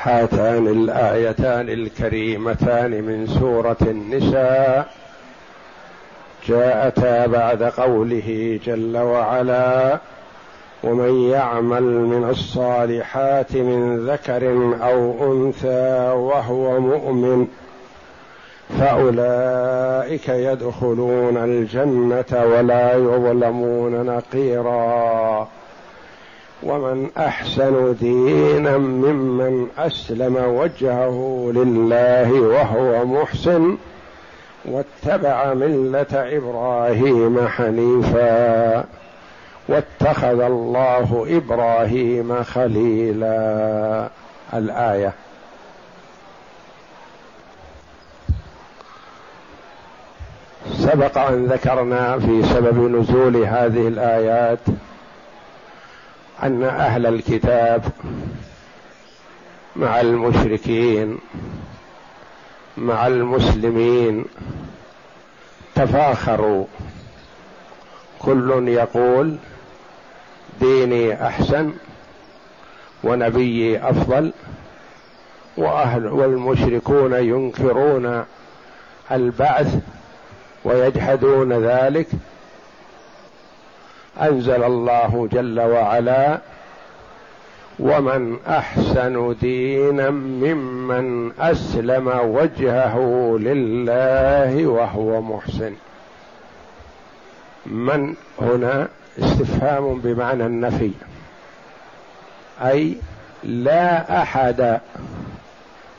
هاتان الآيتان الكريمتان من سورة النساء جاءتا بعد قوله جل وعلا ومن يعمل من الصالحات من ذكر أو أنثى وهو مؤمن فأولئك يدخلون الجنة ولا يظلمون نقيرا. ومن أحسن دينا ممن أسلم وجهه لله وهو محسن واتبع ملة إبراهيم حنيفا واتخذ الله إبراهيم خليلا. الآية. سبق أن ذكرنا في سبب نزول هذه الآيات أن أهل الكتاب مع المشركين مع المسلمين تفاخروا. كل يقول ديني أحسن ونبيي أفضل وأهل والمشركون ينكرون البعث ويجحدون ذلك أنزل الله جل وعلا ومن أحسن دينا ممن أسلم وجهه لله وهو محسن. من هنا استفهام بمعنى النفي أي لا أحد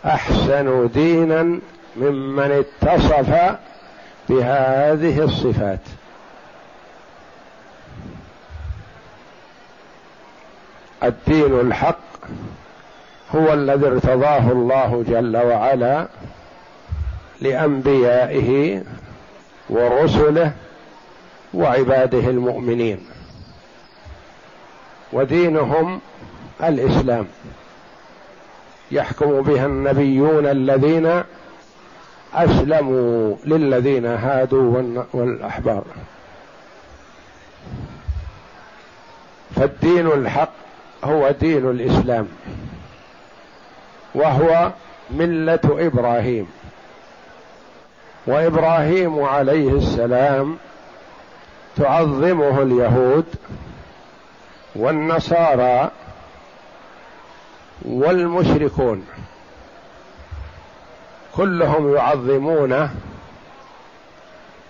أحسن دينا ممن اتصف بهذه الصفات. الدين الحق هو الذي ارتضاه الله جل وعلا لأنبيائه ورسله وعباده المؤمنين. ودينهم الإسلام. يحكم بها النبيون الذين أسلموا للذين هادوا والأحبار. فالدين الحق هو دين الإسلام وهو ملة إبراهيم. وإبراهيم عليه السلام تعظمه اليهود والنصارى والمشركون. كلهم يعظمونه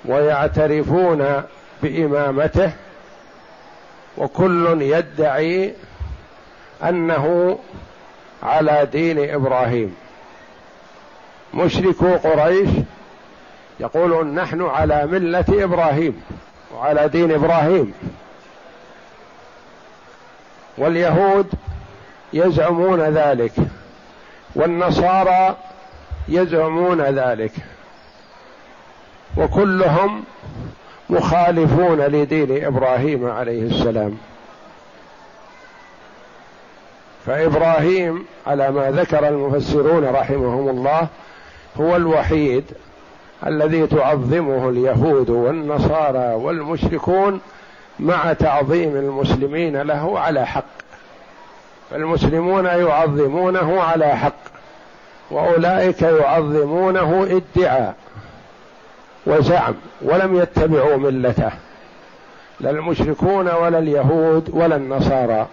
ويعترفون بإمامته وكل يدعي أنه على دين إبراهيم. مشركو قريش يقولون نحن على ملة إبراهيم وعلى دين إبراهيم. واليهود يزعمون ذلك والنصارى يزعمون ذلك وكلهم مخالفون لدين إبراهيم عليه السلام. فإبراهيم على ما ذكر المفسرون رحمهم الله هو الوحيد الذي تعظمه اليهود والنصارى والمشركون مع تعظيم المسلمين له على حق. فالمسلمون يعظمونه على حق وأولئك يعظمونه ادعاء وزعم ولم يتبعوا ملته لا المشركون ولا اليهود ولا النصارى.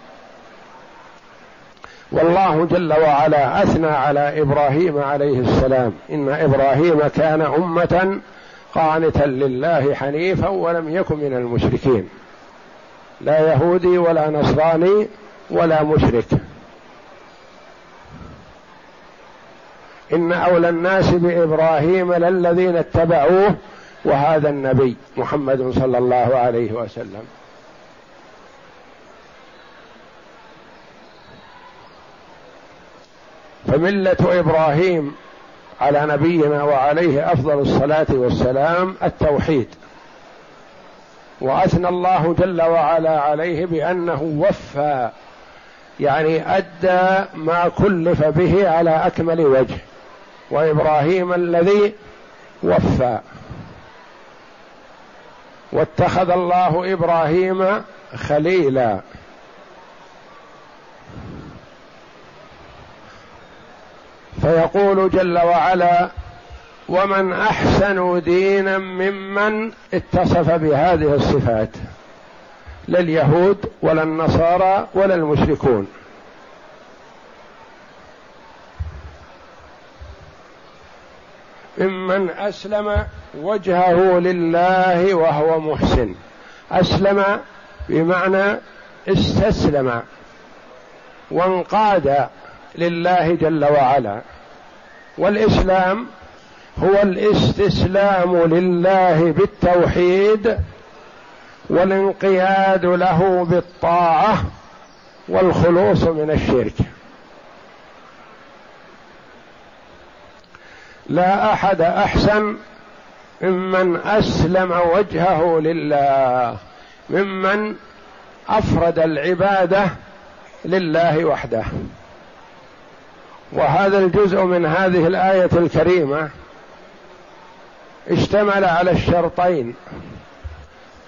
والله جل وعلا أثنى على إبراهيم عليه السلام. إن إبراهيم كان أمة قانتا لله حنيفا ولم يكن من المشركين. لا يهودي ولا نصراني ولا مشرك. إن أولى الناس بإبراهيم للذين اتبعوه وهذا النبي محمد صلى الله عليه وسلم. فملة إبراهيم على نبينا وعليه أفضل الصلاة والسلام التوحيد. وأثنى الله جل وعلا عليه بأنه وفى يعني أدى ما كلف به على أكمل وجه. وإبراهيم الذي وفى. واتخذ الله إبراهيم خليلا. فيقول جل وعلا ومن أحسن دينا ممن اتصف بهذه الصفات لا اليهود ولا النصارى ولا المشركون. ممن أسلم وجهه لله وهو محسن. أسلم بمعنى استسلم وانقاد لله جل وعلا. والإسلام هو الاستسلام لله بالتوحيد والانقياد له بالطاعة والخلوص من الشرك. لا أحد أحسن ممن أسلم وجهه لله ممن أفرد العبادة لله وحده. وهذا الجزء من هذه الآية الكريمة اشتمل على الشرطين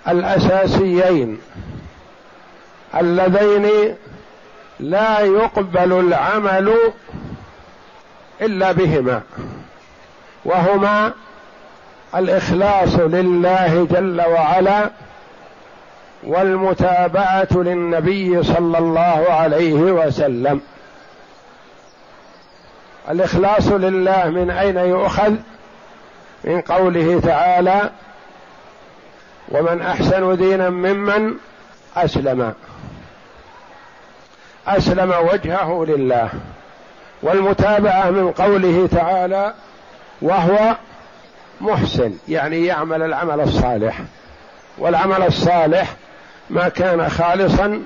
الأساسيين اللذين لا يقبل العمل إلا بهما وهما الإخلاص لله جل وعلا والمتابعة للنبي صلى الله عليه وسلم. الإخلاص لله من أين يؤخذ؟ من قوله تعالى ومن أحسن دينا ممن أسلم. أسلم وجهه لله. والمتابعة من قوله تعالى وهو محسن. يعني يعمل العمل الصالح. والعمل الصالح ما كان خالصا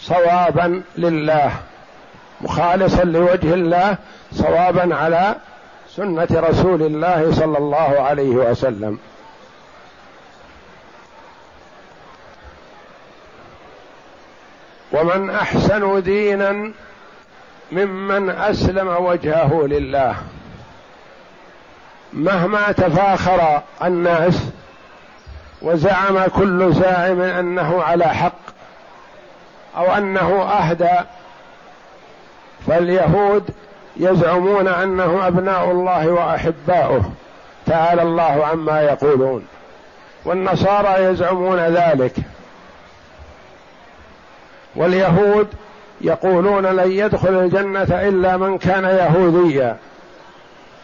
صوابا لله. مخالصا لوجه الله صوابا على سنة رسول الله صلى الله عليه وسلم. ومن أحسن دينا ممن أسلم وجهه لله. مهما تفاخر الناس وزعم كل زاعم أنه على حق أو أنه أهدى فاليهود يزعمون انه أبناء الله وأحباؤه. تعالى الله عما يقولون. والنصارى يزعمون ذلك. واليهود يقولون لن يدخل الجنة إلا من كان يهوديا.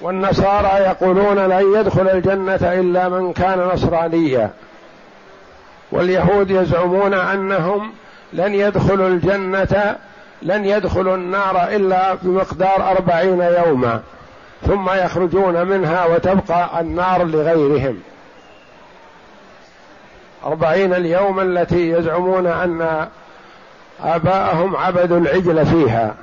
والنصارى يقولون لن يدخل الجنة إلا من كان نصرانيا. واليهود يزعمون أنهم لن يدخلوا الجنة لن يدخلوا النار إلا بمقدار أربعين يوما ثم يخرجون منها وتبقى النار لغيرهم. أربعين اليوم التي يزعمون أن آباءهم عبدوا العجل فيها.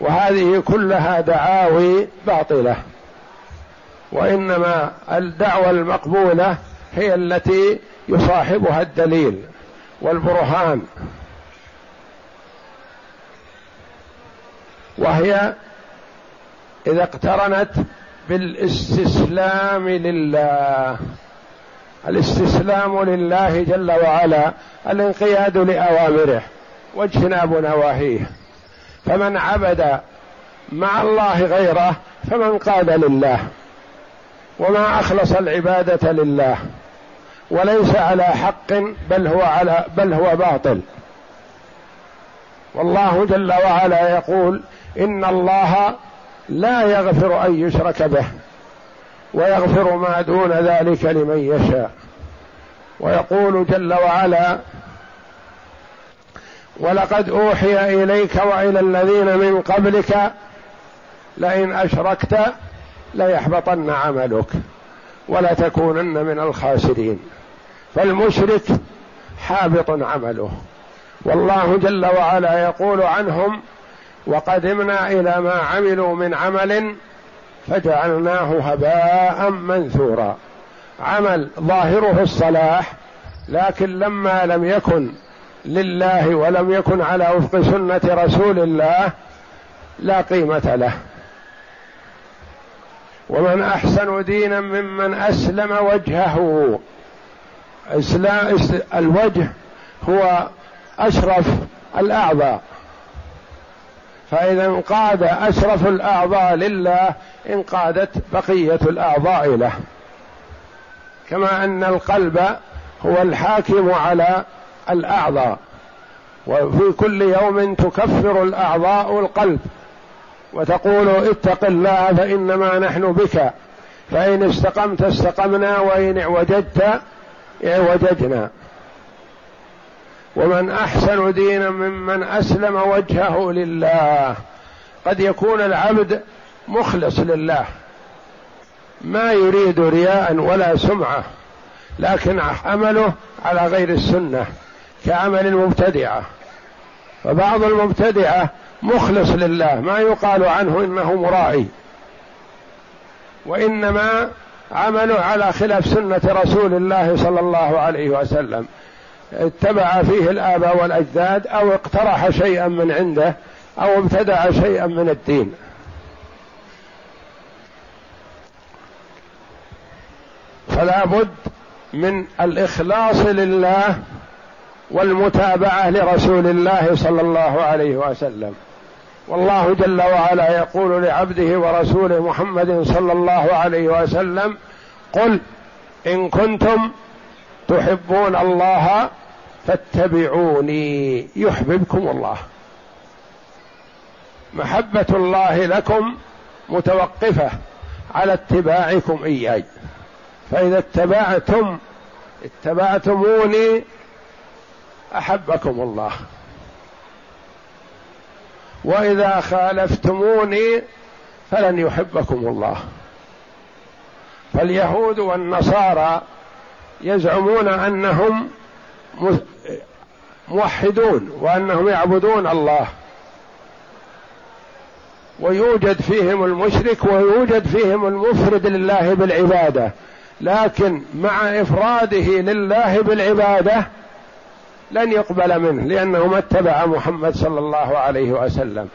وهذه كلها دعاوي باطلة. وإنما الدعوة المقبولة هي التي يصاحبها الدليل والبرهان. وهي إذا اقترنت بالاستسلام لله. الاستسلام لله جل وعلا الانقياد لأوامره واجتناب نواهيه. فمن عبد مع الله غيره فمن قاد لله. وما أخلص العبادة لله. وليس على حق بل هو على بل هو باطل. والله جل وعلا يقول إن الله لا يغفر أن يشرك به ويغفر ما دون ذلك لمن يشاء. ويقول جل وعلا ولقد أوحي إليك وإلى الذين من قبلك لئن أشركت ليحبطن عملك ولتكونن من الخاسرين. فالمشرك حابط عمله. والله جل وعلا يقول عنهم وقدمنا إلى ما عملوا من عمل فجعلناه هباء منثورا. عمل ظاهره الصلاح لكن لما لم يكن لله ولم يكن على وفق سنة رسول الله لا قيمة له. ومن أحسن دينا ممن أسلم وجهه. الوجه هو أشرف الأعضاء. فإذا انقاد أشرف الأعضاء لله انقادت بقية الأعضاء له. كما أن القلب هو الحاكم على الأعضاء. وفي كل يوم تكفر الأعضاء القلب. وتقول اتق الله فإنما نحن بك. فإن استقمت استقمنا وإن اعوججت اعوججنا. ومن أحسن دينا ممن أسلم وجهه لله. قد يكون العبد مخلص لله. ما يريد رياء ولا سمعة لكن عمله على غير السنة كعمل المبتدعة. فبعض المبتدعة مخلص لله ما يقال عنه إنه مرائي وإنما عمله على خلاف سنة رسول الله صلى الله عليه وسلم. اتبع فيه الآباء والأجداد أو اقترح شيئا من عنده أو ابتدع شيئا من الدين. فلا بد من الإخلاص لله والمتابعة لرسول الله صلى الله عليه وسلم. والله جل وعلا يقول لعبده ورسوله محمد صلى الله عليه وسلم قل إن كنتم تحبون الله فاتبعوني يحببكم الله. محبة الله لكم متوقفة على اتباعكم إياي. فإذا اتبعتم اتبعتموني أحبكم الله. وإذا خالفتموني فلن يحبكم الله. فاليهود والنصارى يزعمون أنهم موحدون وأنهم يعبدون الله. ويوجد فيهم المشرك ويوجد فيهم المفرد لله بالعبادة. لكن مع إفراده لله بالعبادة لن يقبل منه لأنه ما اتبع محمد صلى الله عليه وسلم.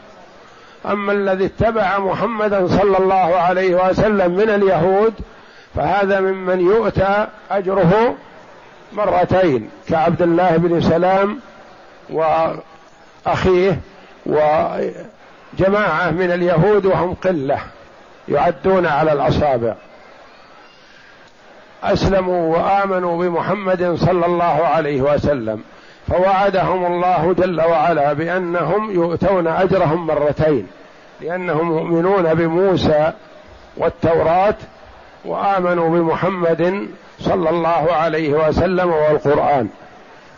أما الذي اتبع محمدا صلى الله عليه وسلم من اليهود فهذا ممن يؤتى أجره مرتين كعبد الله بن سلام وأخيه وجماعة من اليهود وهم قلة يعدون على الأصابع. أسلموا وآمنوا بمحمد صلى الله عليه وسلم فوعدهم الله جل وعلا بأنهم يؤتون أجرهم مرتين لأنهم مؤمنون بموسى والتوراة وآمنوا بمحمد صلى الله عليه وسلم والقرآن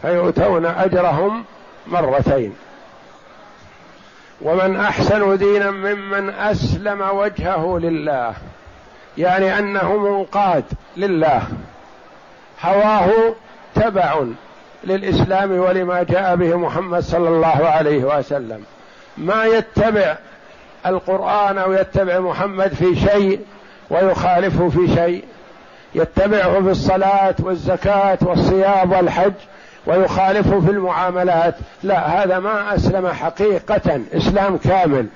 فيؤتون أجرهم مرتين. ومن أحسن دينا ممن أسلم وجهه لله يعني أنه منقاد لله هواه تبع للإسلام ولما جاء به محمد صلى الله عليه وسلم. ما يتبع القرآن أو يتبع محمد في شيء ويخالفه في شيء. يتبعه في الصلاة والزكاة والصيام والحج ويخالفه في المعاملات. لا هذا ما أسلم حقيقة إسلام كامل.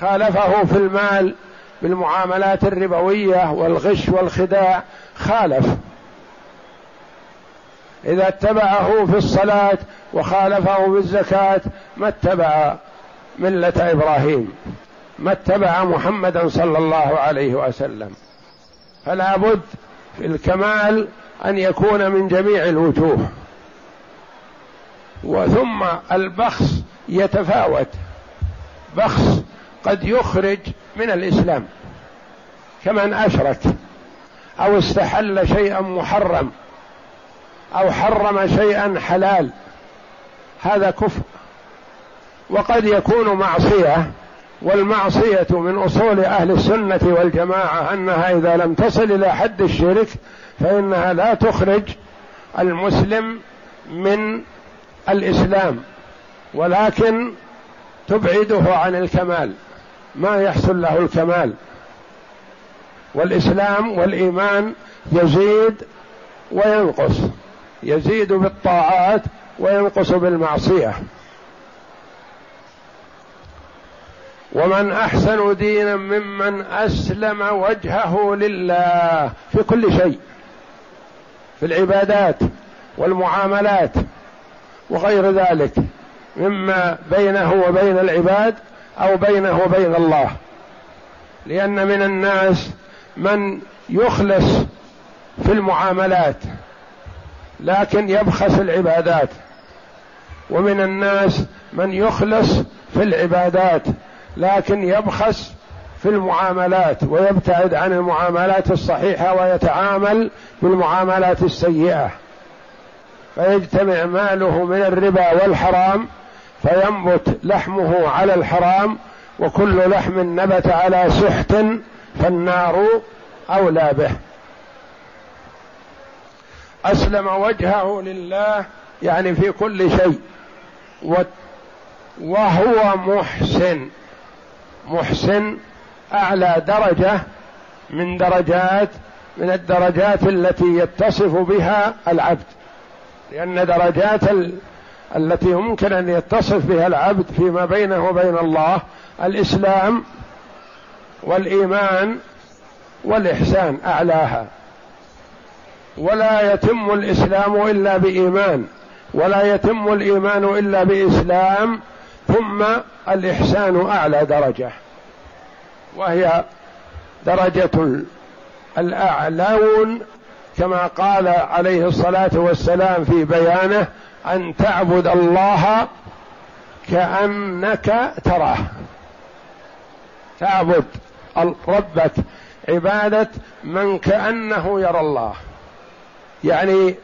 خالفه في المال بالمعاملات الربوية والغش والخداع خالف. إذا اتبعه في الصلاة وخالفه في الزكاة ما اتبع ملة إبراهيم. ما اتبع محمدا صلى الله عليه وسلم. فلا بد في الكمال أن يكون من جميع الوجوه. وثم البخس يتفاوت. بخس قد يخرج من الإسلام. كمن أشرك أو استحل شيئا محرم أو حرم شيئا حلال. هذا كفر. وقد يكون معصية والمعصية من أصول أهل السنة والجماعة أنها إذا لم تصل إلى حد الشرك فإنها لا تخرج المسلم من الإسلام ولكن تبعده عن الكمال ما يحصل له الكمال. والإسلام والإيمان يزيد وينقص يزيد بالطاعات وينقص بالمعصية. ومن أحسن دينا ممن أسلم وجهه لله. في كل شيء. في العبادات والمعاملات وغير ذلك. مما بينه وبين العباد أو بينه وبين الله. لأن من الناس من يخلص في المعاملات لكن يبخس العبادات. ومن الناس من يخلص في العبادات. لكن يبخس في المعاملات ويبتعد عن المعاملات الصحيحة ويتعامل بالمعاملات السيئة. فيجتمع ماله من الربا والحرام فينبت لحمه على الحرام وكل لحم نبت على سحت فالنار أولى به. أسلم وجهه لله يعني في كل شيء وهو محسن. محسن أعلى درجة من درجات من الدرجات التي يتصف بها العبد. لأن درجات التي يمكن أن يتصف بها العبد فيما بينه وبين الله الإسلام والإيمان والإحسان أعلاها. ولا يتم الإسلام إلا بإيمان ولا يتم الإيمان إلا بإسلام ثم الإحسان أعلى درجة وهي درجة الأعلون كما قال عليه الصلاة والسلام في بيانه أن تعبد الله كأنك تراه. تعبد ربك عبادة من كأنه يرى الله. يعني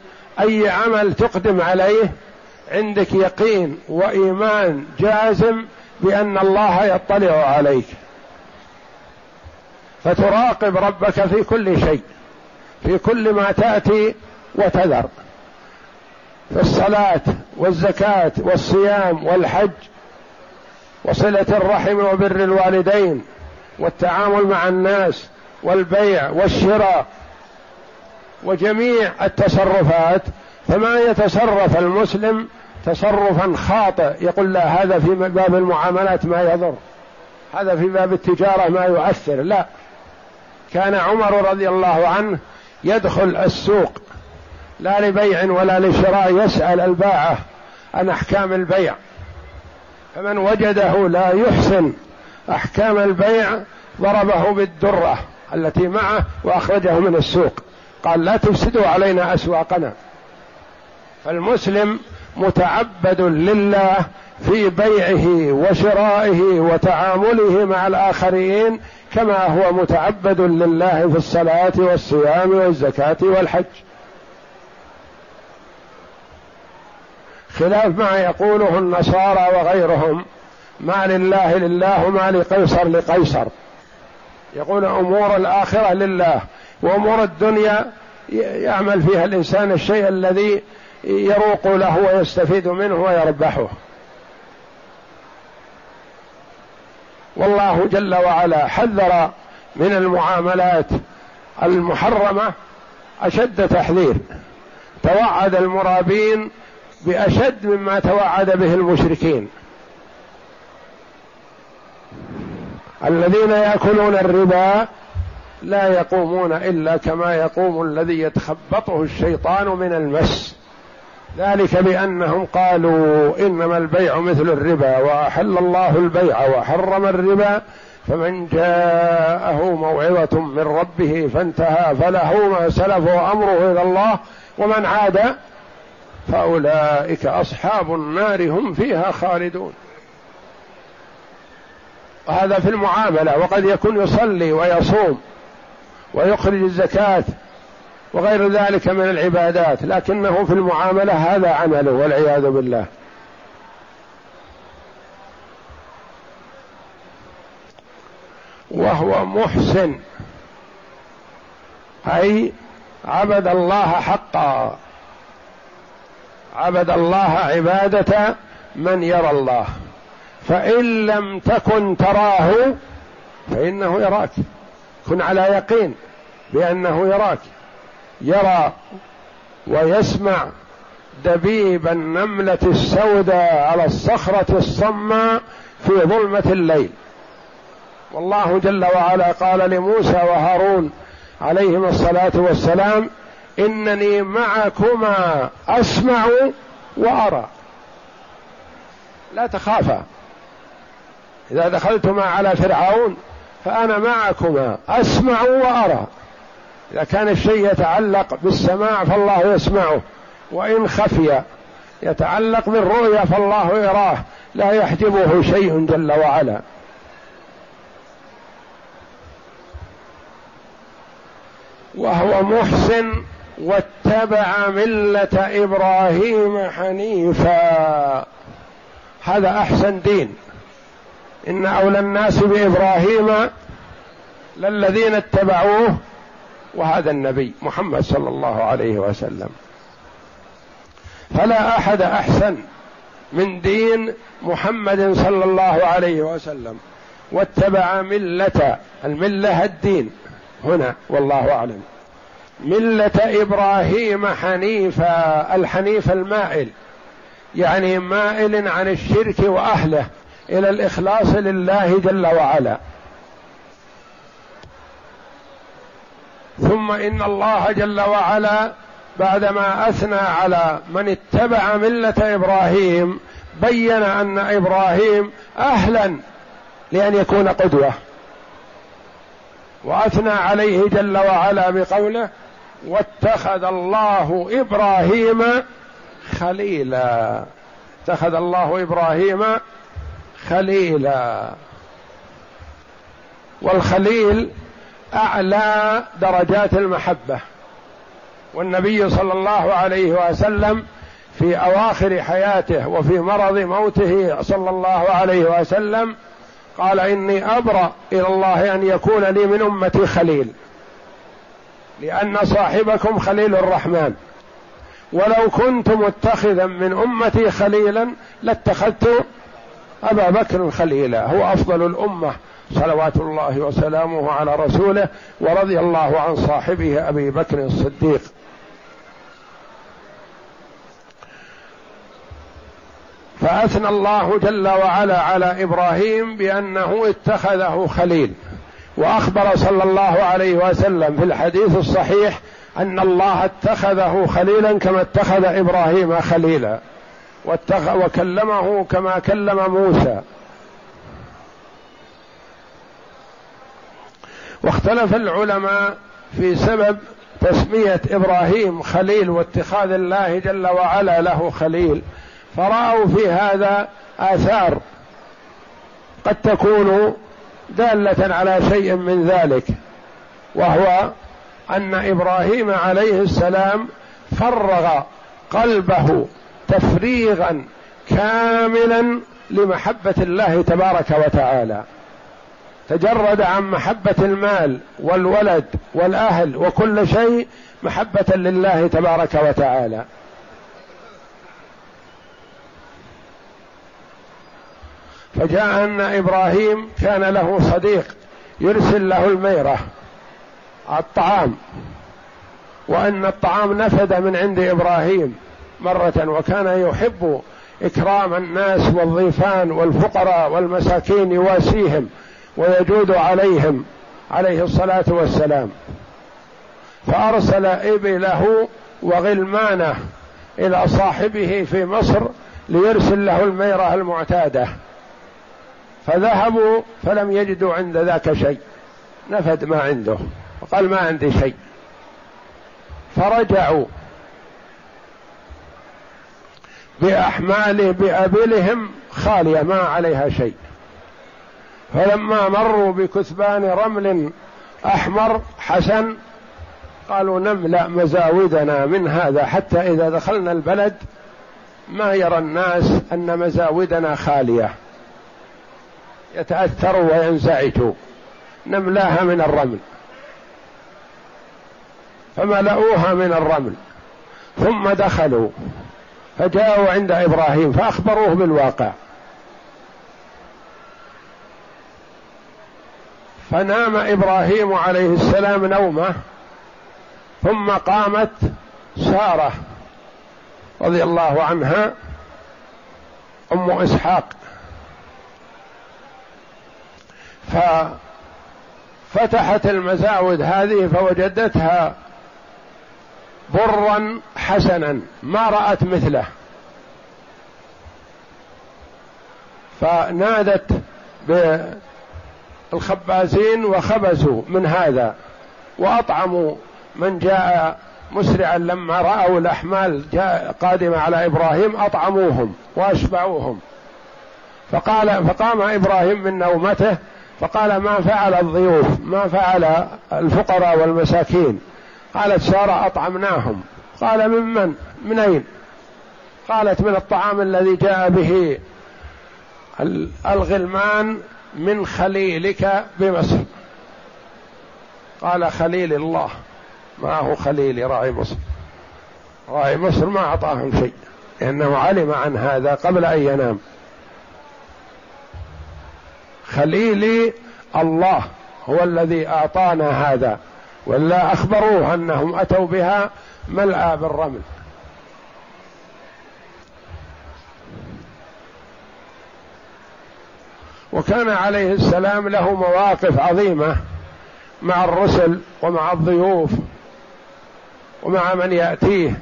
أي عمل تقدم عليه عندك يقين وإيمان جازم بأن الله يطلع عليك. فتراقب ربك في كل شيء في كل ما تأتي وتذر. في الصلاه والزكاة والصيام والحج وصلة الرحم وبر الوالدين والتعامل مع الناس والبيع والشراء وجميع التصرفات فما يتصرف المسلم تصرفا خاطئ يقول لا هذا في باب المعاملات ما يضر. هذا في باب التجارة ما يؤثر. لا. كان عمر رضي الله عنه يدخل السوق لا لبيع ولا لشراء يسأل الباعة عن أحكام البيع. فمن وجده لا يحسن أحكام البيع ضربه بالدرة التي معه وأخرجه من السوق. قال لا تفسدوا علينا أسواقنا. فالمسلم متعبد لله في بيعه وشرائه وتعامله مع الآخرين كما هو متعبد لله في الصلاة والصيام والزكاة والحج. خلاف ما يقوله النصارى وغيرهم ما لله لله وما لقيصر لقيصر. يقول أمور الآخرة لله وأمور الدنيا يعمل فيها الإنسان الشيء الذي يروق له ويستفيد منه ويربحه. والله جل وعلا حذر من المعاملات المحرمة أشد تحذير. توعد المرابين بأشد مما توعد به المشركين. الذين يأكلون الربا لا يقومون إلا كما يقوم الذي يتخبطه الشيطان من المس. ذلك بأنهم قالوا إنما البيع مثل الربا وأحل الله البيع وحرم الربا فمن جاءه موعظة من ربه فانتهى فله ما سلف وأمره إلى الله ومن عاد فأولئك أصحاب النار هم فيها خالدون. وهذا في المعاملة وقد يكون يصلي ويصوم ويخرج الزكاة وغير ذلك من العبادات لكنه في المعاملة هذا عمله والعياذ بالله. وهو محسن. أي عبد الله حقا. عبد الله عبادة من يرى الله. فإن لم تكن تراه فإنه يراك. كن على يقين بأنه يراك. يرى ويسمع دبيب النملة السوداء على الصخرة الصماء في ظلمة الليل. والله جل وعلا قال لموسى وهارون عليهما الصلاة والسلام إنني معكما أسمع وأرى. لا تخافا. إذا دخلتما على فرعون فأنا معكما أسمع وأرى. إذا كان الشيء يتعلق بالسماع فالله يسمعه وإن خفي يتعلق بالرؤيا فالله يراه لا يحجبه شيء جل وعلا. وهو محسن واتبع ملة إبراهيم حنيفا. هذا أحسن دين. إن أولى الناس بإبراهيم للذين اتبعوه وهذا النبي محمد صلى الله عليه وسلم. فلا أحد أحسن من دين محمد صلى الله عليه وسلم. واتبع ملة الملة الدين. هنا والله أعلم. ملة إبراهيم حنيفا الحنيف المائل. يعني مائل عن الشرك وأهله إلى الإخلاص لله جل وعلا. ثم إن الله جل وعلا بعدما أثنى على من اتبع ملة إبراهيم بين أن إبراهيم أهلا لأن يكون قدوة. وأثنى عليه جل وعلا بقوله واتخذ الله إبراهيم خليلا. اتخذ الله إبراهيم خليلا. والخليل أعلى درجات المحبة. والنبي صلى الله عليه وسلم في أواخر حياته وفي مرض موته صلى الله عليه وسلم قال إني أبرأ إلى الله أن يكون لي من أمتي خليل. لأن صاحبكم خليل الرحمن. ولو كنت متخذا من أمتي خليلا لاتخذت أبا بكر خليلا. هو أفضل الأمة. صلوات الله وسلامه على رسوله ورضي الله عن صاحبه أبي بكر الصديق. فأثنى الله جل وعلا على إبراهيم بأنه اتخذه خليل. وأخبر صلى الله عليه وسلم في الحديث الصحيح أن الله اتخذه خليلا كما اتخذ إبراهيم خليلا. وكلمه كما كلم موسى. واختلف العلماء في سبب تسمية إبراهيم خليل واتخاذ الله جل وعلا له خليل. فرأوا في هذا آثار قد تكون دالة على شيء من ذلك وهو أن إبراهيم عليه السلام فرغ قلبه تفريغا كاملا لمحبة الله تبارك وتعالى. تجرد عن محبة المال والولد والأهل وكل شيء محبة لله تبارك وتعالى. فجاء أن إبراهيم كان له صديق يرسل له الميرة الطعام وأن الطعام نفد من عند إبراهيم مرة وكان يحب إكرام الناس والضيفان والفقراء والمساكين يواسيهم. ويجود عليهم عليه الصلاة والسلام. فأرسل إبله وغلمانه إلى صاحبه في مصر ليرسل له الميرة المعتادة. فذهبوا فلم يجدوا عند ذاك شيء. نفد ما عنده. وقال ما عندي شيء. فرجعوا بأحمال بأبلهم خالية ما عليها شيء. فلما مروا بكثبان رمل أحمر حسن قالوا نملأ مزاودنا من هذا حتى إذا دخلنا البلد ما يرى الناس أن مزاودنا خالية. يتاثروا وينزعجوا نملاها من الرمل. فملؤوها من الرمل. ثم دخلوا. فجاءوا عند إبراهيم فأخبروه بالواقع. فنام إبراهيم عليه السلام نومة ثم قامت سارة رضي الله عنها أم إسحاق. ففتحت المزاود هذه فوجدتها برا حسنا ما رأت مثله. فنادت بالخبازين وخبزوا من هذا وأطعموا من جاء مسرعا لما رأوا الأحمال جاء قادمة على إبراهيم أطعموهم وأشبعوهم. فقال فقام إبراهيم من نومته فقال ما فعل الضيوف ما فعل الفقراء والمساكين؟ قالت سارة أطعمناهم. قال ممن من؟ أين؟ قالت من الطعام الذي جاء به الغلمان من خليلك بمصر. قال خليل الله. ما هو خليل راعي مصر؟ راعي مصر ما أعطاهم شيء لأنه علم عن هذا قبل أن ينام. خليلي الله هو الذي أعطانا هذا ولا أخبروه أنهم أتوا بها ملأى بالرمل. وكان عليه السلام له مواقف عظيمة مع الرسل ومع الضيوف ومع من يأتيه.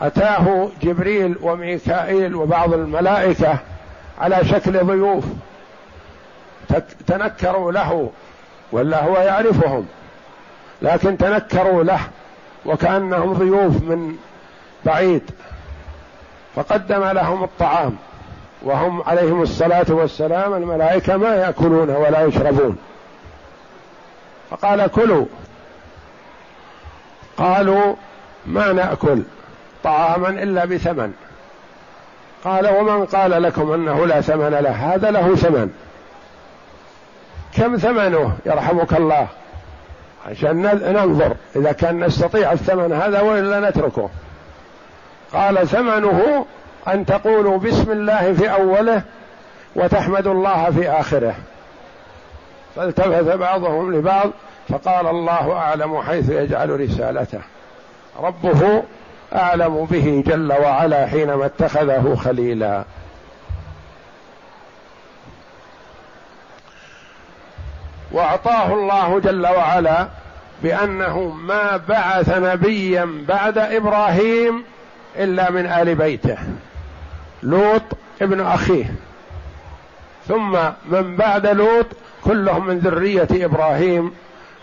أتاه جبريل وميكائيل وبعض الملائكة على شكل ضيوف تنكروا له ولا هو يعرفهم لكن تنكروا له وكأنهم ضيوف من بعيد فقدم لهم الطعام. وهم عليهم الصلاة والسلام الملائكة ما يأكلون ولا يشربون. فقال كلوا. قالوا ما نأكل طعاما إلا بثمن. قال ومن قال لكم أنه لا ثمن له؟ هذا له ثمن. كم ثمنه يرحمك الله؟ عشان ننظر إذا كان نستطيع الثمن هذا وإلا نتركه. قال ثمنه أن تقولوا بسم الله في أوله وتحمدوا الله في آخره. فالتفت بعضهم لبعض فقال الله أعلم حيث يجعل رسالته. ربه أعلم به جل وعلا حينما اتخذه خليلا. وأعطاه الله جل وعلا بأنه ما بعث نبيا بعد إبراهيم إلا من آل بيته. لوط ابن أخيه. ثم من بعد لوط كلهم من ذرية إبراهيم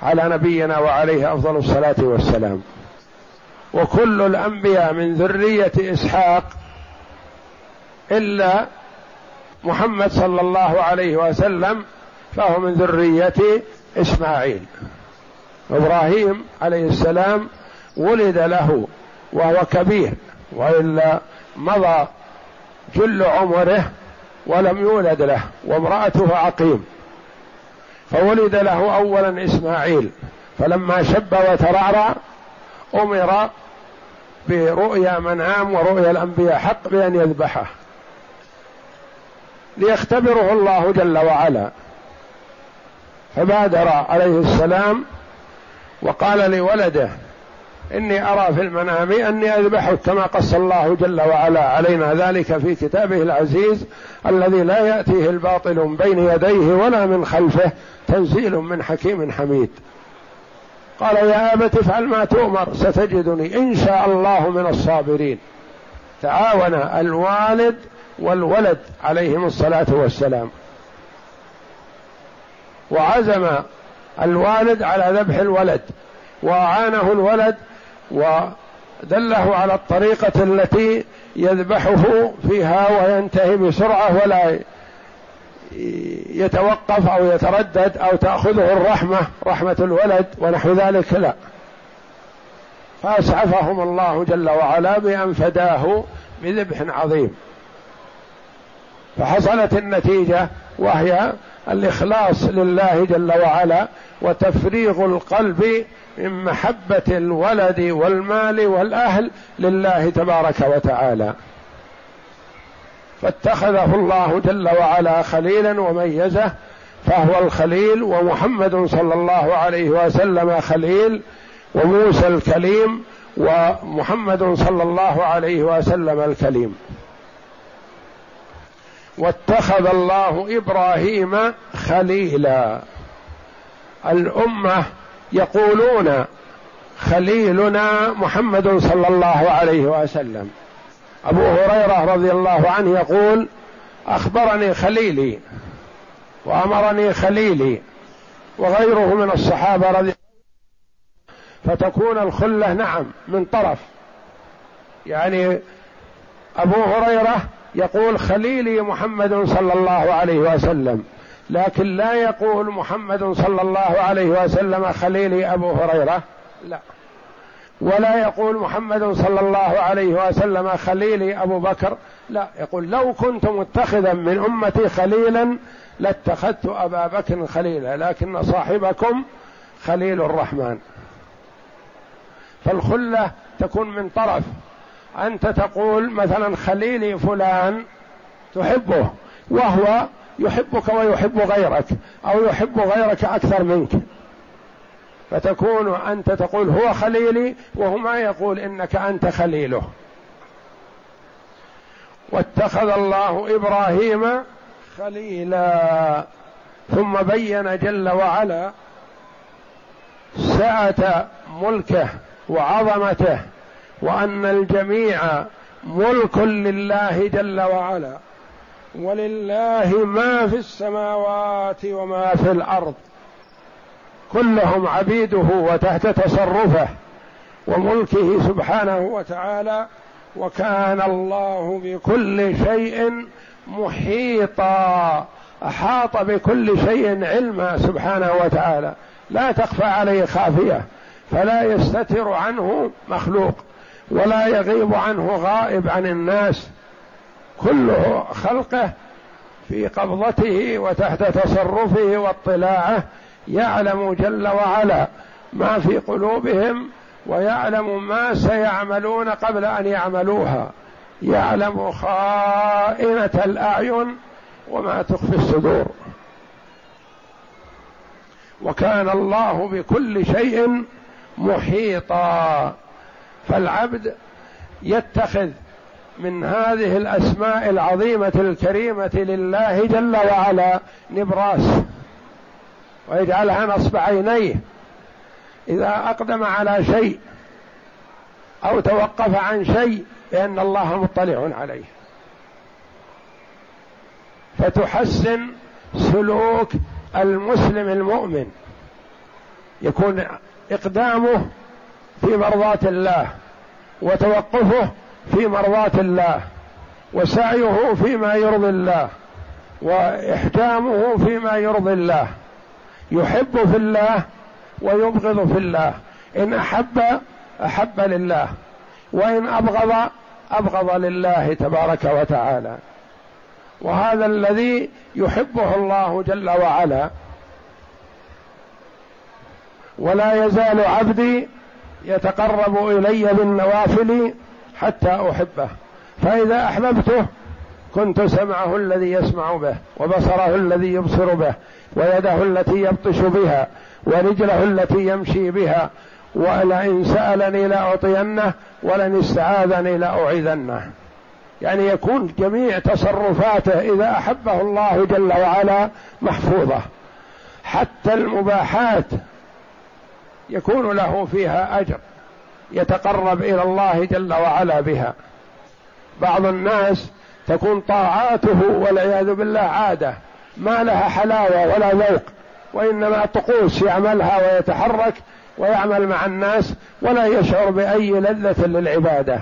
على نبينا وعليه أفضل الصلاة والسلام. وكل الأنبياء من ذرية إسحاق إلا محمد صلى الله عليه وسلم فهو من ذرية إسماعيل. إبراهيم عليه السلام ولد له وهو كبير وإلا مضى جل عمره ولم يولد له وامرأته عقيم. فولد له أولا إسماعيل. فلما شب وترعرع أمر برؤيا منام ورؤيا الأنبياء حق بأن يذبحه. ليختبره الله جل وعلا. فبادر عليه السلام وقال لولده إني أرى في المنام أني أذبحك كما قص الله جل وعلا علينا ذلك في كتابه العزيز الذي لا يأتيه الباطل من بين يديه ولا من خلفه تنزيل من حكيم حميد. قال يا أبت افعل ما تؤمر ستجدني إن شاء الله من الصابرين. تعاون الوالد والولد عليهم الصلاة والسلام. وعزم الوالد على ذبح الولد وأعانه الولد ودله على الطريقة التي يذبحه فيها وينتهي بسرعة ولا يتوقف أو يتردد أو تأخذه الرحمة رحمة الولد ونحو ذلك لا. فأسعفهم الله جل وعلا بأن فداه بذبح عظيم. فحصلت النتيجة وهي الإخلاص لله جل وعلا وتفريغ القلب من محبة الولد والمال والأهل لله تبارك وتعالى. فاتخذه الله جل وعلا خليلا وميزه فهو الخليل ومحمد صلى الله عليه وسلم خليل وموسى الكليم ومحمد صلى الله عليه وسلم الكليم. واتخذ الله إبراهيم خليلا. الأمة يقولون خليلنا محمد صلى الله عليه وسلم. أبو هريرة رضي الله عنه يقول أخبرني خليلي وأمرني خليلي وغيره من الصحابة رضي فتكون الخلة نعم من طرف. يعني أبو هريرة يقول خليلي محمد صلى الله عليه وسلم لكن لا يقول محمد صلى الله عليه وسلم خليلي أبو هريرة. لا. ولا يقول محمد صلى الله عليه وسلم خليلي أبو بكر. لا. يقول لو كنت متخذا من أمتي خليلا لاتخذت أبا بكر خليلا لكن صاحبكم خليل الرحمن. فالخلة تكون من طرف. أنت تقول مثلا خليلي فلان تحبه وهو يحبك ويحب غيرك أو يحب غيرك أكثر منك. فتكون أنت تقول هو خليلي وهو ما يقول إنك أنت خليله. واتخذ الله إبراهيم خليلا. ثم بين جل وعلا سعه ملكه وعظمته. وأن الجميع ملك لله جل وعلا. ولله ما في السماوات وما في الأرض. كلهم عبيده وتحت تصرفه وملكه سبحانه وتعالى. وكان الله بكل شيء محيطا. أحاط بكل شيء علما سبحانه وتعالى. لا تخفى عليه خافية. فلا يستتر عنه مخلوق. ولا يغيب عنه غائب عن الناس. كله خلقه في قبضته وتحت تصرفه واطلاعه. يعلم جل وعلا ما في قلوبهم ويعلم ما سيعملون قبل أن يعملوها. يعلم خائنة الأعين وما تخفي الصدور. وكان الله بكل شيء محيطا. فالعبد يتخذ من هذه الأسماء العظيمة الكريمة لله جل وعلا نبراس ويجعلها نصب عينيه. إذا أقدم على شيء أو توقف عن شيء لأن الله مطلع عليه. فتحسن سلوك المسلم المؤمن. يكون إقدامه في مرضاة الله وتوقفه في مرضاة الله وسعيه فيما يرضي الله واحجامه فيما يرضي الله. يحب في الله ويبغض في الله. إن أحب أحب لله وإن أبغض أبغض لله تبارك وتعالى. وهذا الذي يحبه الله جل وعلا. ولا يزال عبدي يتقرب إلي بالنوافل حتى أحبه. فإذا أحببته كنت سمعه الذي يسمع به وبصره الذي يبصر به ويده التي يبطش بها ورجله التي يمشي بها ولئن سألني لأعطينه ولن استعاذني لأعيذنه. يعني يكون جميع تصرفاته إذا أحبه الله جل وعلا محفوظة. حتى المباحات يكون له فيها أجر يتقرب إلى الله جل وعلا بها. بعض الناس تكون طاعاته والعياذ بالله عادة ما لها حلاوة ولا ذوق وإنما طقوس يعملها ويتحرك ويعمل مع الناس ولا يشعر بأي لذة للعبادة.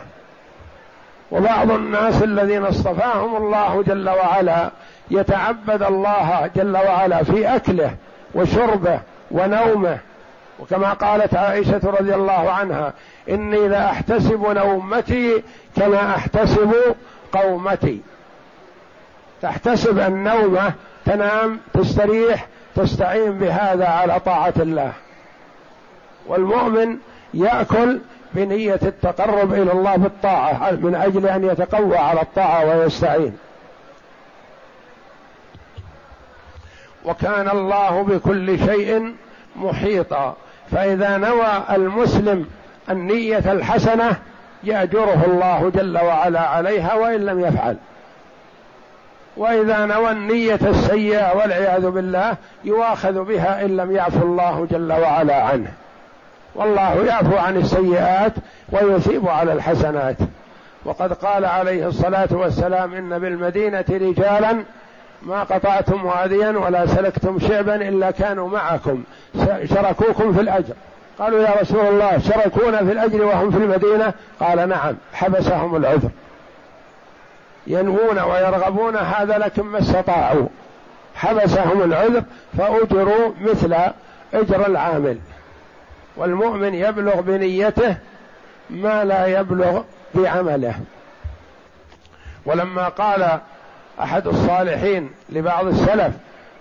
وبعض الناس الذين اصطفاهم الله جل وعلا يتعبد الله جل وعلا في أكله وشربه ونومه وكما قالت عائشة رضي الله عنها إني لأحتسب نومتي كما أحتسب قومتي. تحتسب النومه تنام تستريح تستعين بهذا على طاعة الله. والمؤمن يأكل بنية التقرب إلى الله بالطاعة من أجل أن يتقوى على الطاعة ويستعين. وكان الله بكل شيء محيطا. فإذا نوى المسلم النية الحسنة يأجره الله جل وعلا عليها وإن لم يفعل. وإذا نوى النية السيئة والعياذ بالله يواخذ بها إن لم يعفو الله جل وعلا عنه. والله يعفو عن السيئات ويثيب على الحسنات. وقد قال عليه الصلاة والسلام إن بالمدينة رجالا ما قطعتم واديا ولا سلكتم شعبا إلا كانوا معكم. شركوكم في الأجر. قالوا يا رسول الله شركونا في الأجر وهم في المدينة؟ قال نعم حبسهم العذر. ينوون ويرغبون هذا لكن ما استطاعوا. حبسهم العذر فأجروا مثل أجر العامل. والمؤمن يبلغ بنيته ما لا يبلغ بعمله. ولما قال أحد الصالحين لبعض السلف.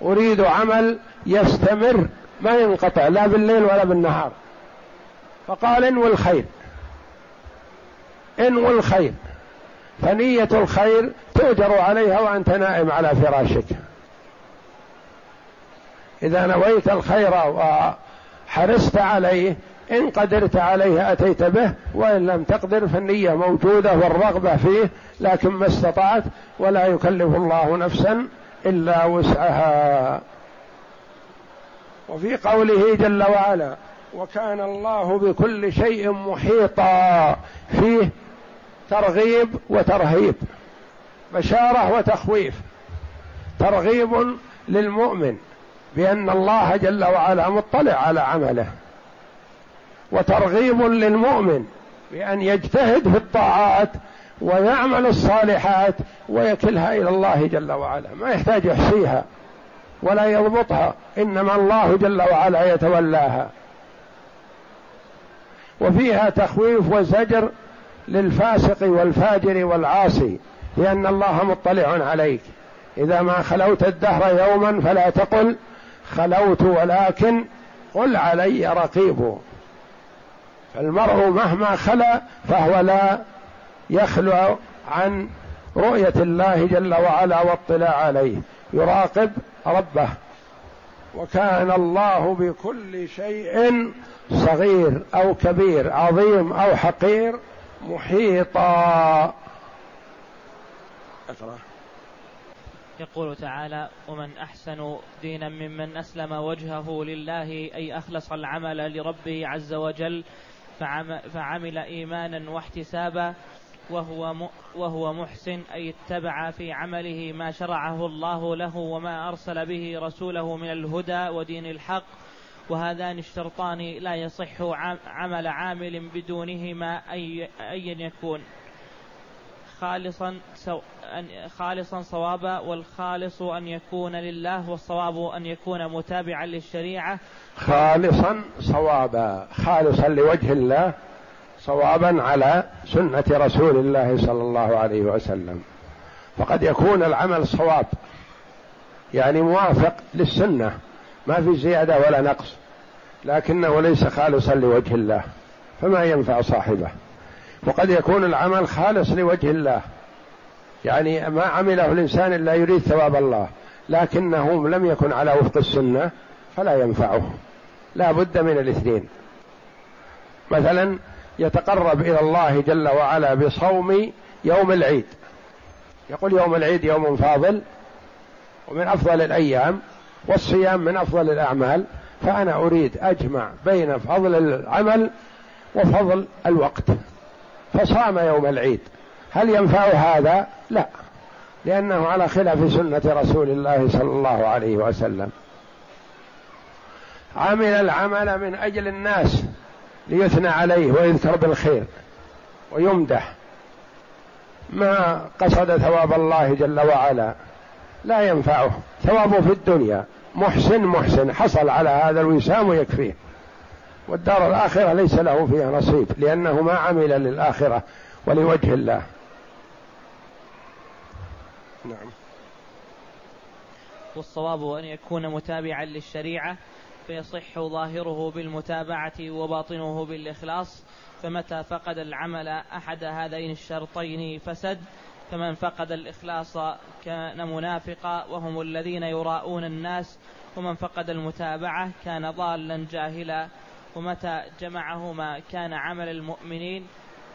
أريد عمل يستمر ما ينقطع لا بالليل ولا بالنهار. فقال انو الخير انو الخير فنية الخير تؤجر عليها وأنت نائم على فراشك. إذا نويت الخير وحرصت عليه إن قدرت عليه أتيت به وإن لم تقدر فالنية موجودة والرغبة فيه لكن ما استطعت ولا يكلف الله نفسا إلا وسعها. وفي قوله جل وعلا وكان الله بكل شيء محيطا فيه ترغيب وترهيب بشارة وتخويف. ترغيب للمؤمن بأن الله جل وعلا مطلع على عمله. وترغيب للمؤمن بأن يجتهد في الطاعات ويعمل الصالحات ويكلها إلى الله جل وعلا. ما يحتاج يحصيها ولا يضبطها إنما الله جل وعلا يتولاها. وفيها تخويف وزجر للفاسق والفاجر والعاصي لأن الله مطلع عليك. إذا ما خلوت الدهر يوما فلا تقل خلوت ولكن قل علي رقيب. فالمرء مهما خلا فهو لا يخلو عن رؤية الله جل وعلا واطلاع عليه. يراقب ربه. وكان الله بكل شيء صغير أو كبير عظيم أو حقير محيطا. يقول تعالى ومن أحسن دينا ممن أسلم وجهه لله أي أخلص العمل لربه عز وجل فعمل إيمانا واحتسابا وهو وهو محسن أي اتبع في عمله ما شرعه الله له وما أرسل به رسوله من الهدى ودين الحق. وهذان الشرطان لا يصح عمل عامل بدونهما أي أيا يكون. خالصا سو خالصا صوابا والخالص أن يكون لله والصواب أن يكون متابعا للشريعة. خالصا صوابا. خالصا لوجه الله صوابا على سنة رسول الله صلى الله عليه وسلم. فقد يكون العمل صواب يعني موافق للسنة ما في زيادة ولا نقص لكنه ليس خالصا لوجه الله فما ينفع صاحبه. وقد يكون العمل خالص لوجه الله. يعني ما عمله الإنسان إلا يريد ثواب الله لكنه لم يكن على وفق السنة فلا ينفعه. لا بد من الاثنين. مثلا يتقرب إلى الله جل وعلا بصوم يوم العيد. يقول يوم العيد يوم فاضل ومن أفضل الأيام والصيام من أفضل الأعمال فأنا أريد أجمع بين فضل العمل وفضل الوقت. فصام يوم العيد. هل ينفع هذا؟ لا. لأنه على خلاف سنة رسول الله صلى الله عليه وسلم. عمل العمل من أجل الناس ليثنى عليه ويذكر بالخير ويمدح. ما قصد ثواب الله جل وعلا. لا ينفعه. ثوابه في الدنيا. محسن محسن. حصل على هذا الوسام ويكفيه. والدار الآخرة ليس له فيها نصيب لأنه ما عمل للآخرة ولوجه الله. نعم. والصواب أن يكون متابعا للشريعة فيصح ظاهره بالمتابعة وباطنه بالإخلاص. فمتى فقد العمل أحد هذين الشرطين فسد فمن فقد الإخلاص كان منافقا وهم الذين يراءون الناس. ومن فقد المتابعة كان ضالا جاهلا. ومتى جمعهما كان عمل المؤمنين.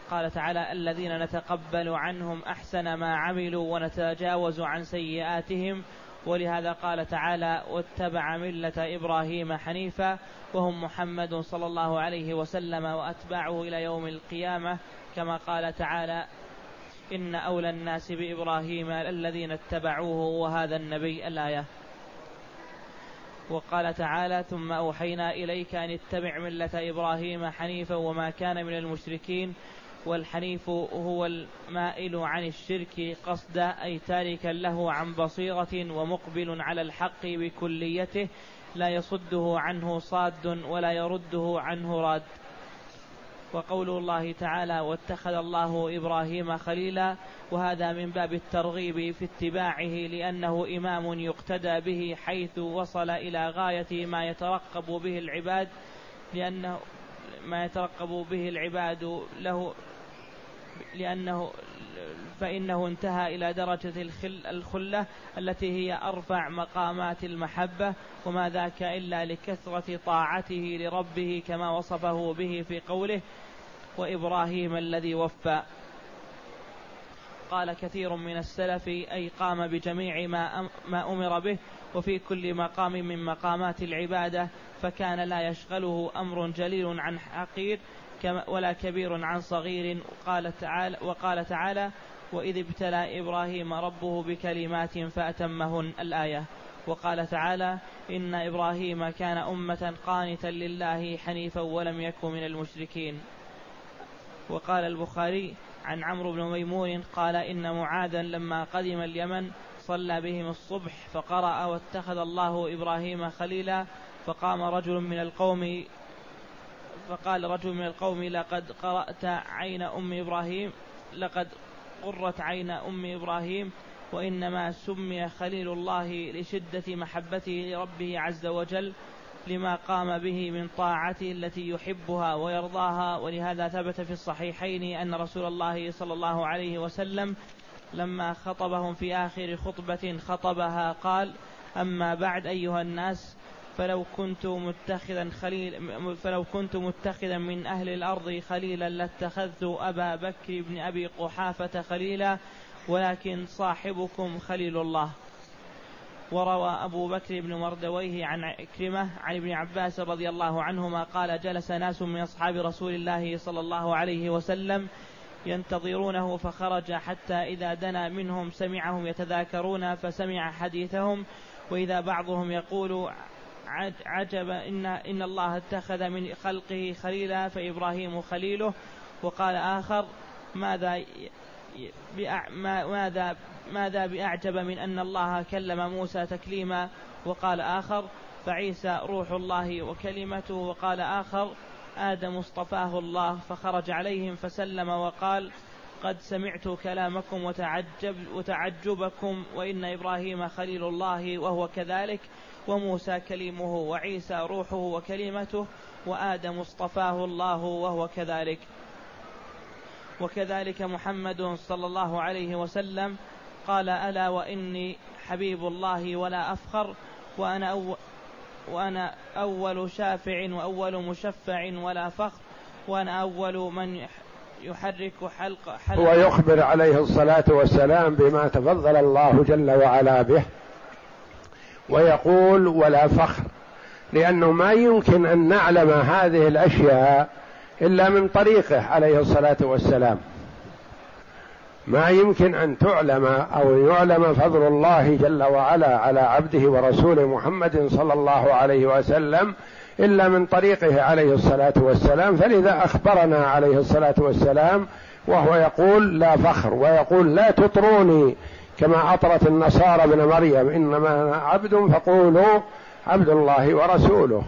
قال تعالى الذين نتقبل عنهم أحسن ما عملوا ونتجاوز عن سيئاتهم. ولهذا قال تعالى واتبع ملة إبراهيم حنيفا وهم محمد صلى الله عليه وسلم وأتباعه إلى يوم القيامة. كما قال تعالى إن أولى الناس بإبراهيم الذين اتبعوه وهذا النبي الآية. وقال تعالى ثم أوحينا إليك أن اتبع ملة إبراهيم حنيفا وما كان من المشركين والحنيف هو المائل عن الشرك قصدا أي تاركا له عن بصيرة ومقبل على الحق بكليته لا يصده عنه صاد ولا يرده عنه راد. وقول الله تعالى واتخذ الله إبراهيم خليلا وهذا من باب الترغيب في اتباعه لأنه إمام يقتدى به حيث وصل إلى غاية ما يترقب به العباد لأنه ما يترقب به العباد له لأنه فإنه انتهى إلى درجة الخل الخلة التي هي أرفع مقامات المحبة وما ذاك إلا لكثرة طاعته لربه كما وصفه به في قوله وإبراهيم الذي وفى قال كثير من السلف أي قام بجميع ما, ما أمر به وفي كل مقام من مقامات العبادة فكان لا يشغله أمر جليل عن حقير ولا كبير عن صغير قال تعالى وقال تعالى وإذ ابتلى إبراهيم ربه بكلمات فأتمهن الآية وقال تعالى إن إبراهيم كان أمة قانتا لله حنيفا ولم يكن من المشركين وقال البخاري عن عمرو بن ميمون قال إن معاذا لما قدم اليمن صلى بهم الصبح فقرأ واتخذ الله إبراهيم خليلا فقام رجل من القوم فقال رجل من القوم لقد قرأت عين أم إبراهيم لقد قرت عين أم إبراهيم وإنما سمي خليل الله لشدة محبته لربه عز وجل لما قام به من طاعته التي يحبها ويرضاها. ولهذا ثبت في الصحيحين أن رسول الله صلى الله عليه وسلم لما خطبهم في آخر خطبة خطبها قال أما بعد أيها الناس فلو كنت متخذا خليل فلو كنت متخذا من أهل الأرض خليلا لاتخذت أبا بكر بن أبي قحافة خليلا ولكن صاحبكم خليل الله. وروى أبو بكر بن مردويه عن عكرمة عن ابن عباس رضي الله عنهما قال جلس ناس من أصحاب رسول الله صلى الله عليه وسلم ينتظرونه فخرج حتى إذا دنا منهم سمعهم يتذاكرون فسمع حديثهم وإذا بعضهم يقول عجب إن, إن الله اتخذ من خلقه خليلا فإبراهيم خليله وقال آخر ماذا ماذا ماذا بأعجب من أن الله كلم موسى تكليما وقال آخر فعيسى روح الله وكلمته وقال آخر آدم اصطفاه الله فخرج عليهم فسلم وقال قد سمعت كلامكم وتعجب وتعجبكم وإن إبراهيم خليل الله وهو كذلك وموسى كليمه وعيسى روحه وكلمته وآدم اصطفاه الله وهو كذلك. وكذلك محمد صلى الله عليه وسلم قال ألا وإني حبيب الله ولا أفخر وأنا أول وأنا أول شافع وأول مشفع ولا فخر وأنا أول من يحرك حلق, حلق هو يخبر عليه الصلاة والسلام بما تفضل الله جل وعلا به. ويقول ولا فخر لأنه ما يمكن أن نعلم هذه الأشياء إلا من طريقه عليه الصلاة والسلام. ما يمكن أن تعلم أو يعلم فضل الله جل وعلا على عبده ورسوله محمد صلى الله عليه وسلم إلا من طريقه عليه الصلاة والسلام. فلذا أخبرنا عليه الصلاة والسلام وهو يقول لا فخر ويقول لا تطروني كما أطرت النصارى ابن مريم إنما عبد فقولوا عبد الله ورسوله.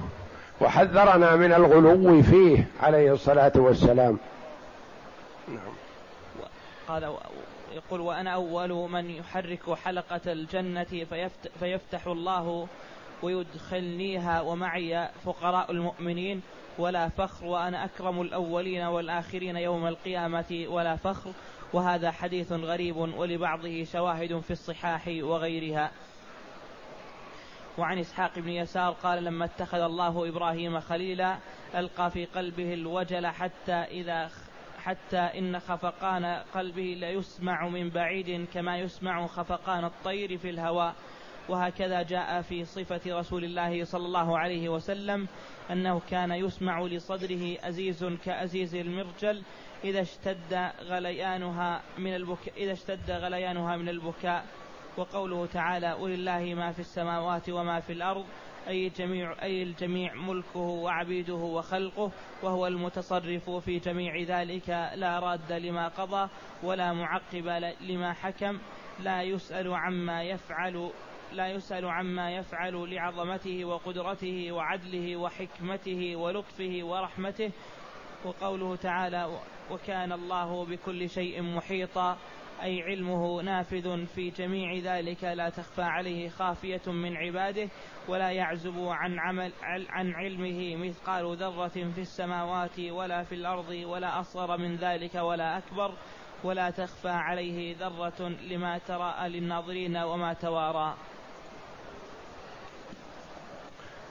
وحذرنا من الغلو فيه عليه الصلاة والسلام. نعم قال يقول وأنا أول من يحرك حلقة الجنة فيفتح الله ويدخلنيها ومعي فقراء المؤمنين. ولا فخر وأنا أكرم الأولين والآخرين يوم القيامة. ولا فخر وهذا حديث غريب ولبعضه شواهد في الصحاح وغيرها. وعن إسحاق بن يسار قال لما اتخذ الله إبراهيم خليلا ألقى في قلبه الوجل حتى إذا حتى إن خفقان قلبه ليسمع من بعيد كما يسمع خفقان الطير في الهواء. وهكذا جاء في صفة رسول الله صلى الله عليه وسلم أنه كان يسمع لصدره أزيز كأزيز المرجل إذا اشتد غليانها من البكاء إذا اشتد غليانها من البكاء. وقوله تعالى ولله ما في السماوات وما في الأرض أي الجميع أي الجميع ملكه وعبيده وخلقه وهو المتصرف في جميع ذلك لا راد لما قضى ولا معقب لما حكم لا يسأل عما يفعل لا يسأل عما يفعل لعظمته وقدرته وعدله وحكمته ولطفه ورحمته. وقوله تعالى وكان الله بكل شيء محيطا. أي علمه نافذ في جميع ذلك لا تخفى عليه خافية من عباده ولا يعزب عن عمل عن علمه مثقال ذرة في السماوات ولا في الأرض ولا أصغر من ذلك ولا أكبر. ولا تخفى عليه ذرة لما تراءى للناظرين وما توارى.